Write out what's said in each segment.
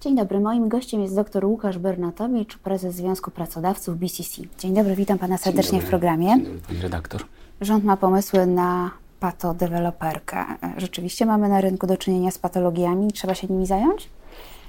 Dzień dobry, moim gościem jest dr Łukasz Bernatowicz, prezes Związku Pracodawców BCC. Dzień dobry, witam pana serdecznie w programie. Dzień dobry, pani redaktor. Rząd ma pomysły na patodeweloperkę. Rzeczywiście mamy na rynku do czynienia z patologiami, trzeba się nimi zająć?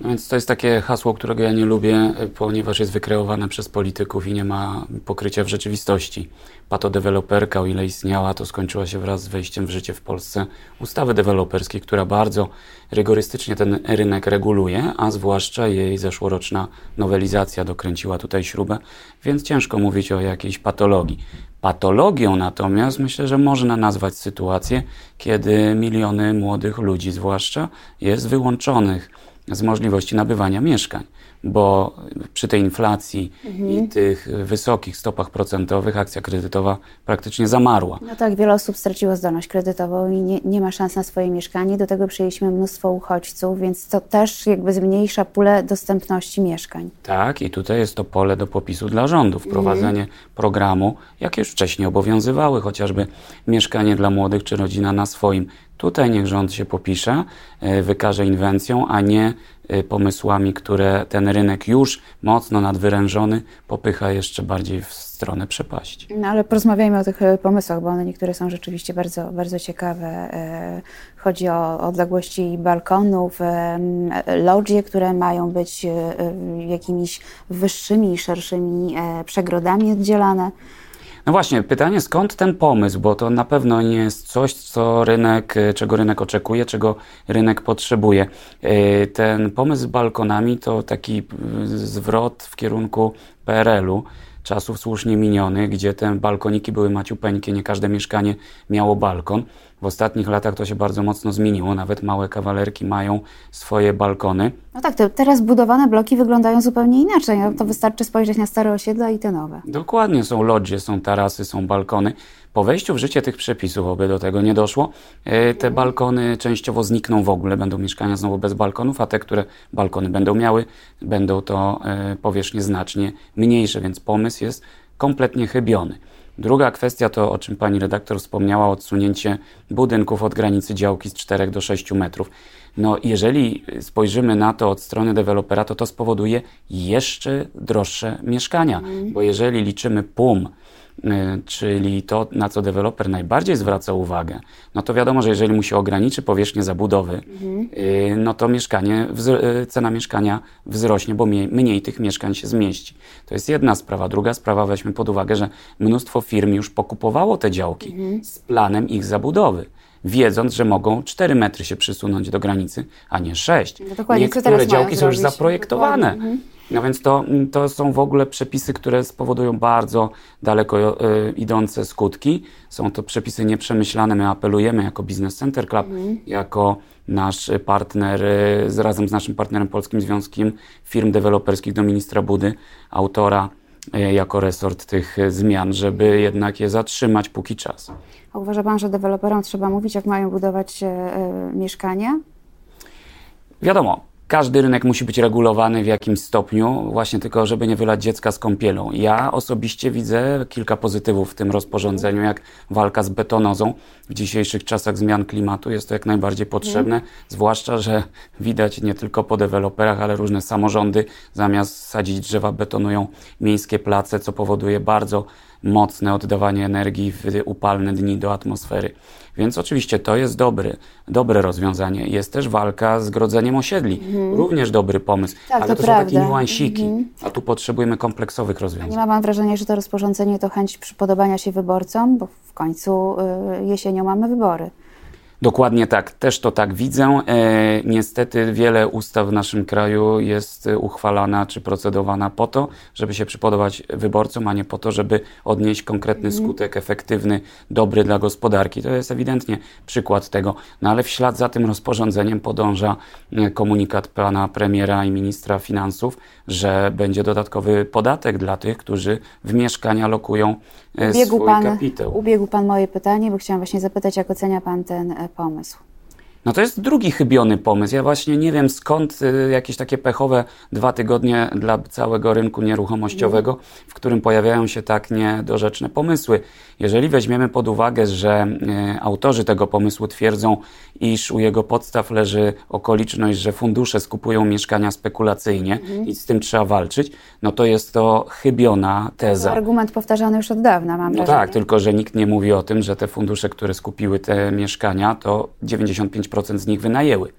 No więc to jest takie hasło, którego ja nie lubię, ponieważ jest wykreowane przez polityków i nie ma pokrycia w rzeczywistości. Patodeweloperka, o ile istniała, to skończyła się wraz z wejściem w życie w Polsce ustawy deweloperskiej, która bardzo rygorystycznie ten rynek reguluje, a zwłaszcza jej zeszłoroczna nowelizacja dokręciła tutaj śrubę, więc ciężko mówić o jakiejś patologii. Patologią natomiast myślę, że można nazwać sytuację, kiedy miliony młodych ludzi, zwłaszcza, jest wyłączonych z możliwości nabywania mieszkań, bo przy tej inflacji mhm. i tych wysokich stopach procentowych akcja kredytowa praktycznie zamarła. No tak, wiele osób straciło zdolność kredytową i nie, nie ma szans na swoje mieszkanie. Do tego przyjęliśmy mnóstwo uchodźców, więc to też jakby zmniejsza pulę dostępności mieszkań. Tak, i tutaj jest to pole do popisu dla rządu. Wprowadzenie mhm. programu, jakie już wcześniej obowiązywały, chociażby mieszkanie dla młodych czy rodzina na swoim Tutaj niech rząd się popisze, e, wykaże inwencją, a nie e, pomysłami, które ten rynek już mocno nadwyrężony popycha jeszcze bardziej w stronę przepaści. No ale porozmawiajmy o tych e, pomysłach, bo one niektóre są rzeczywiście bardzo, bardzo ciekawe. Chodzi o odległości balkonów, lodzie, które mają być jakimiś wyższymi, szerszymi przegrodami oddzielane. No właśnie, pytanie skąd ten pomysł, bo to na pewno nie jest coś, co rynek, czego rynek oczekuje, czego rynek potrzebuje. E, ten pomysł z balkonami to taki zwrot w kierunku PRL-u czasów słusznie minionych, gdzie te balkoniki były maciupeńkie, nie każde mieszkanie miało balkon. W ostatnich latach to się bardzo mocno zmieniło, nawet małe kawalerki mają swoje balkony. No tak, te teraz budowane bloki wyglądają zupełnie inaczej. No to wystarczy spojrzeć na stare osiedla i te nowe. Dokładnie, są lodzie, są tarasy, są balkony. Po wejściu w życie tych przepisów, oby do tego nie doszło, e, te balkony częściowo znikną w ogóle, będą mieszkania znowu bez balkonów, a te, które balkony będą miały, będą to e, powierzchnie znacznie mniejsze, więc pomysł jest kompletnie chybiony. Druga kwestia to, o czym pani redaktor wspomniała, odsunięcie budynków od granicy działki z 4 do 6 metrów. No, jeżeli spojrzymy na to od strony dewelopera, to to spowoduje jeszcze droższe mieszkania, mm. bo jeżeli liczymy PUM, czyli to, na co deweloper najbardziej zwraca uwagę, no to wiadomo, że jeżeli mu się ograniczy powierzchnię zabudowy, mhm. no to mieszkanie, y, cena mieszkania wzrośnie, bo mniej, mniej tych mieszkań się zmieści. To jest jedna sprawa. Druga sprawa, weźmy pod uwagę, że mnóstwo firm już pokupowało te działki mhm. z planem ich zabudowy wiedząc, że mogą 4 metry się przysunąć do granicy, a nie 6. No Niektóre działki są już zaprojektowane. Mhm. No więc to, to są w ogóle przepisy, które spowodują bardzo daleko y, idące skutki. Są to przepisy nieprzemyślane. My apelujemy jako Business Center Club, mhm. jako nasz partner, y, razem z naszym partnerem Polskim Związkiem Firm Deweloperskich do ministra Budy, autora y, jako resort tych zmian, żeby jednak je zatrzymać póki czas. A uważa Pan, że deweloperom trzeba mówić, jak mają budować mieszkania? Wiadomo, każdy rynek musi być regulowany w jakimś stopniu, właśnie tylko, żeby nie wylać dziecka z kąpielą. Ja osobiście widzę kilka pozytywów w tym rozporządzeniu, jak walka z betonozą. W dzisiejszych czasach zmian klimatu jest to jak najbardziej potrzebne, zwłaszcza, że widać nie tylko po deweloperach, ale różne samorządy zamiast sadzić drzewa betonują miejskie place, co powoduje bardzo mocne oddawanie energii w upalne dni do atmosfery. Więc oczywiście to jest dobry, dobre rozwiązanie. Jest też walka z grodzeniem osiedli. Mhm. Również dobry pomysł, tak, ale to, to są takie niuansiki, mhm. a tu potrzebujemy kompleksowych rozwiązań. Nie ma Pan wrażenia, że to rozporządzenie to chęć przypodobania się wyborcom, bo w końcu y, jesienią mamy wybory. Dokładnie tak, też to tak widzę. E, niestety wiele ustaw w naszym kraju jest uchwalana czy procedowana po to, żeby się przypodobać wyborcom, a nie po to, żeby odnieść konkretny mhm. skutek efektywny, dobry dla gospodarki. To jest ewidentnie przykład tego. No ale w ślad za tym rozporządzeniem podąża e, komunikat pana premiera i ministra finansów, że będzie dodatkowy podatek dla tych, którzy w mieszkania lokują e, ubiegł swój pan, kapitał. Ubiegł pan moje pytanie, bo chciałam właśnie zapytać, jak ocenia pan ten e, pomysł? No to jest drugi chybiony pomysł. Ja właśnie nie wiem skąd y, jakieś takie pechowe dwa tygodnie dla całego rynku nieruchomościowego, w którym pojawiają się tak niedorzeczne pomysły. Jeżeli weźmiemy pod uwagę, że y, autorzy tego pomysłu twierdzą, iż u jego podstaw leży okoliczność, że fundusze skupują mieszkania spekulacyjnie i z tym trzeba walczyć, no to jest to chybiona teza. Argument powtarzany już od dawna, mam No wrażenie. tak, tylko że nikt nie mówi o tym, że te fundusze, które skupiły te mieszkania, to 95% z nich wynajęły.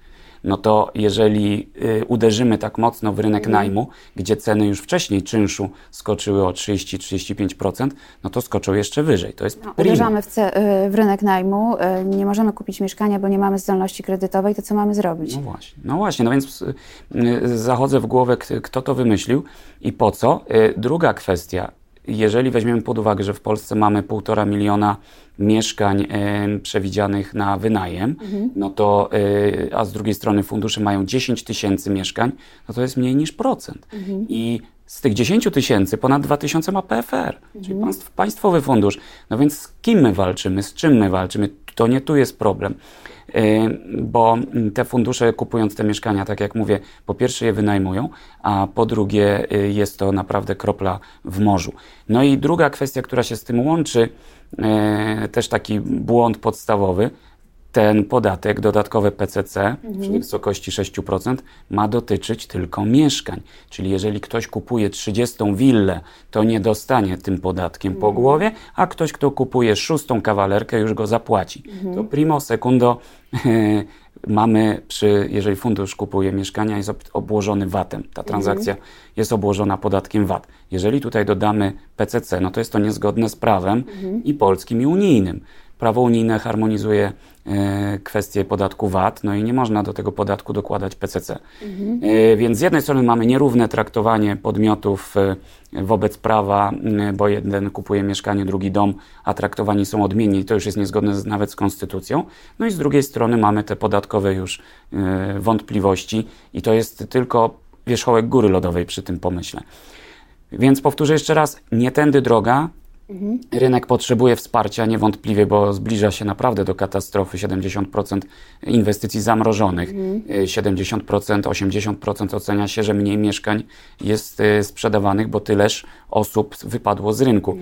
No to jeżeli y, uderzymy tak mocno w rynek Mhm. najmu, gdzie ceny już wcześniej czynszu skoczyły o 30-35%, no to skoczą jeszcze wyżej. To jest No, uderzamy w, y, w rynek najmu, y, nie możemy kupić mieszkania, bo nie mamy zdolności kredytowej, to co mamy zrobić? No właśnie, no właśnie, no więc zachodzę w głowę, kto to wymyślił i po co. Druga kwestia, jeżeli weźmiemy pod uwagę, że w Polsce mamy półtora miliona mieszkań y, przewidzianych na wynajem, no to, y, a z drugiej strony fundusze mają 10 tysięcy mieszkań, no to jest mniej niż procent. I z tych 10 tysięcy ponad 2 tysiące ma PFR, czyli państw, państwowy fundusz. No więc z kim my walczymy, z czym my walczymy? To nie tu jest problem. Y, bo te fundusze kupując te mieszkania, tak jak mówię, po pierwsze je wynajmują, a po drugie y, jest to naprawdę kropla w morzu. No i druga kwestia, która się z tym łączy, y, też taki błąd podstawowy, ten podatek dodatkowy PCC w wysokości 6% ma dotyczyć tylko mieszkań. Czyli jeżeli ktoś kupuje 30 willę, to nie dostanie tym podatkiem po głowie, a ktoś, kto kupuje szóstą kawalerkę, już go zapłaci. To primo secundo mamy przy, jeżeli fundusz kupuje mieszkania, jest ob- obłożony VAT-em. Ta transakcja jest obłożona podatkiem VAT. Jeżeli tutaj dodamy PCC, no to jest to niezgodne z prawem i polskim, i unijnym. Prawo unijne harmonizuje e, kwestię podatku VAT, no i nie można do tego podatku dokładać PCC. E, więc z jednej strony mamy nierówne traktowanie podmiotów e, wobec prawa, bo jeden kupuje mieszkanie, drugi dom, a traktowani są odmiennie i to już jest niezgodne nawet z konstytucją. No i z drugiej strony mamy te podatkowe już wątpliwości i to jest tylko wierzchołek góry lodowej przy tym pomyśle. Więc powtórzę jeszcze raz, nie tędy droga. Rynek potrzebuje wsparcia niewątpliwie, bo zbliża się naprawdę do katastrofy. 70% inwestycji zamrożonych, y, 70%, 80% ocenia się, że mniej mieszkań jest y, sprzedawanych, bo tyleż osób wypadło z rynku.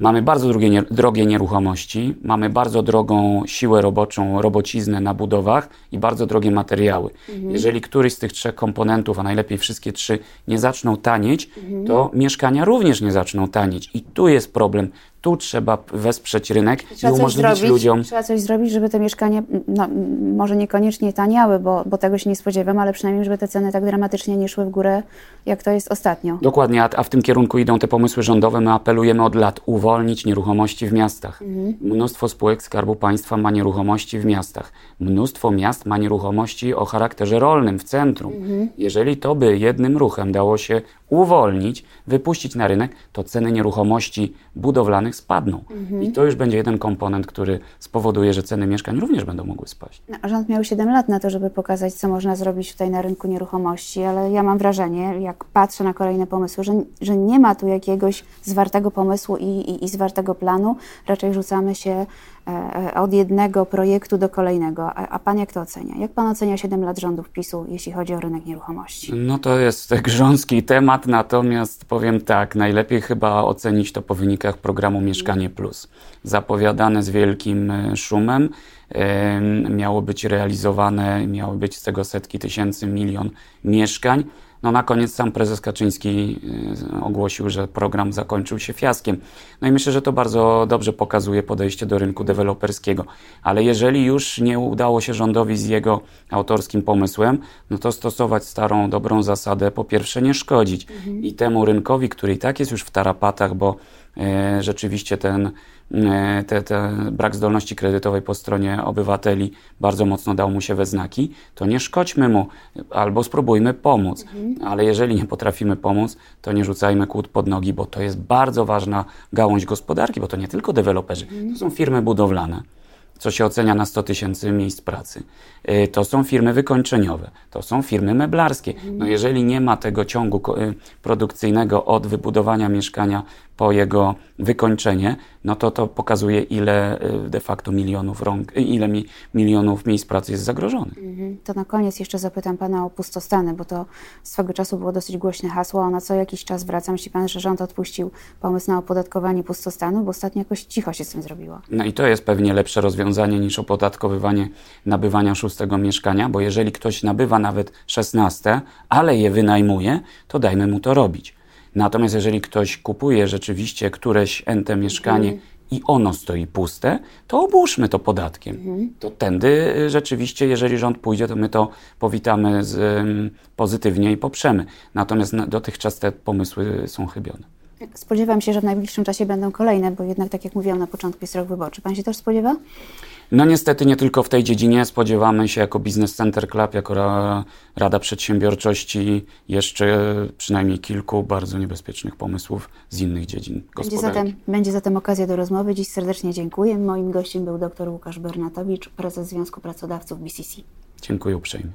Mamy bardzo drogie, nie- drogie nieruchomości, mamy bardzo drogą siłę roboczą, robociznę na budowach i bardzo drogie materiały. Jeżeli któryś z tych trzech komponentów, a najlepiej wszystkie trzy, nie zaczną tanieć, to mieszkania również nie zaczną tanieć. I tu jest problem. Tu trzeba wesprzeć rynek i Trzeba coś umożliwić zrobić, ludziom. trzeba coś zrobić, żeby te mieszkania, no, może niekoniecznie taniały, bo, bo tego się nie spodziewam, ale przynajmniej, żeby te ceny tak dramatycznie nie szły w górę, jak to jest ostatnio. Dokładnie, a, a w tym kierunku idą te pomysły rządowe. My apelujemy od lat uwolnić nieruchomości w miastach. Mnóstwo spółek Skarbu Państwa ma nieruchomości w miastach. Mnóstwo miast ma nieruchomości o charakterze rolnym w centrum. Jeżeli to by jednym ruchem dało się uwolnić, wypuścić na rynek, to ceny nieruchomości budowlanych spadną. I to już będzie jeden komponent, który spowoduje, że ceny mieszkań również będą mogły spaść. No, Rząd miał 7 lat na to, żeby pokazać, co można zrobić tutaj na rynku nieruchomości, ale ja mam wrażenie, jak patrzę na kolejne pomysły, że, że nie ma tu jakiegoś zwartego pomysłu i, i, i zwartego planu. Raczej rzucamy się od jednego projektu do kolejnego. A, a pan jak to ocenia? Jak pan ocenia 7 lat rządów PiSu, jeśli chodzi o rynek nieruchomości? No to jest grząski temat, natomiast powiem tak, najlepiej chyba ocenić to po wynikach programu Mieszkanie Plus. Zapowiadane z wielkim e, szumem, em, miało być realizowane, miały być z tego setki tysięcy, milion mieszkań. No na koniec sam prezes Kaczyński e, ogłosił, że program zakończył się fiaskiem. No i myślę, że to bardzo dobrze pokazuje podejście do rynku deweloperskiego. Ale jeżeli już nie udało się rządowi z jego autorskim pomysłem, no to stosować starą, dobrą zasadę, po pierwsze nie szkodzić. I temu rynkowi, który i tak jest już w tarapatach, bo rzeczywiście ten e, te, te brak zdolności kredytowej po stronie obywateli bardzo mocno dał mu się we znaki, to nie szkodźmy mu albo spróbujmy pomóc. Ale jeżeli nie potrafimy pomóc, to nie rzucajmy kłód pod nogi, bo to jest bardzo ważna gałąź gospodarki, bo to nie tylko deweloperzy, to są firmy budowlane co się ocenia na 100 tysięcy miejsc pracy. Y, To są firmy wykończeniowe, to są firmy meblarskie. No jeżeli nie ma tego ciągu produkcyjnego od wybudowania mieszkania po jego wykończenie, no to to pokazuje, ile y, de facto milionów rąk, y, ile mi, milionów miejsc pracy jest zagrożonych. Mhm. To na koniec jeszcze zapytam Pana o pustostany, bo to swego czasu było dosyć głośne hasło, a na co jakiś czas wraca. Myśli Pan, że rząd odpuścił pomysł na opodatkowanie pustostanu, bo ostatnio jakoś cicho się z tym zrobiło. No i to jest pewnie lepsze rozwiązanie niż opodatkowywanie nabywania szóstego mieszkania, bo jeżeli ktoś nabywa nawet szesnaste, ale je wynajmuje, to dajmy mu to robić. Natomiast jeżeli ktoś kupuje rzeczywiście któreś ente mieszkanie i ono stoi puste, to obłóżmy to podatkiem. To tędy y, rzeczywiście, jeżeli rząd pójdzie, to my to powitamy z, pozytywnie i poprzemy. Natomiast na, dotychczas te pomysły są chybione. Spodziewam się, że w najbliższym czasie będą kolejne, bo jednak, tak jak mówiłam na początku, jest rok wyborczy. Pan się też spodziewa? No niestety nie tylko w tej dziedzinie. Spodziewamy się jako Business Center Club, jako ra, Rada Przedsiębiorczości jeszcze przynajmniej kilku bardzo niebezpiecznych pomysłów z innych dziedzin Będzie zatem, będzie zatem okazja do rozmowy. Dziś serdecznie dziękuję. Moim gościem był dr Łukasz Bernatowicz, prezes Związku Pracodawców BCC. Dziękuję uprzejmie.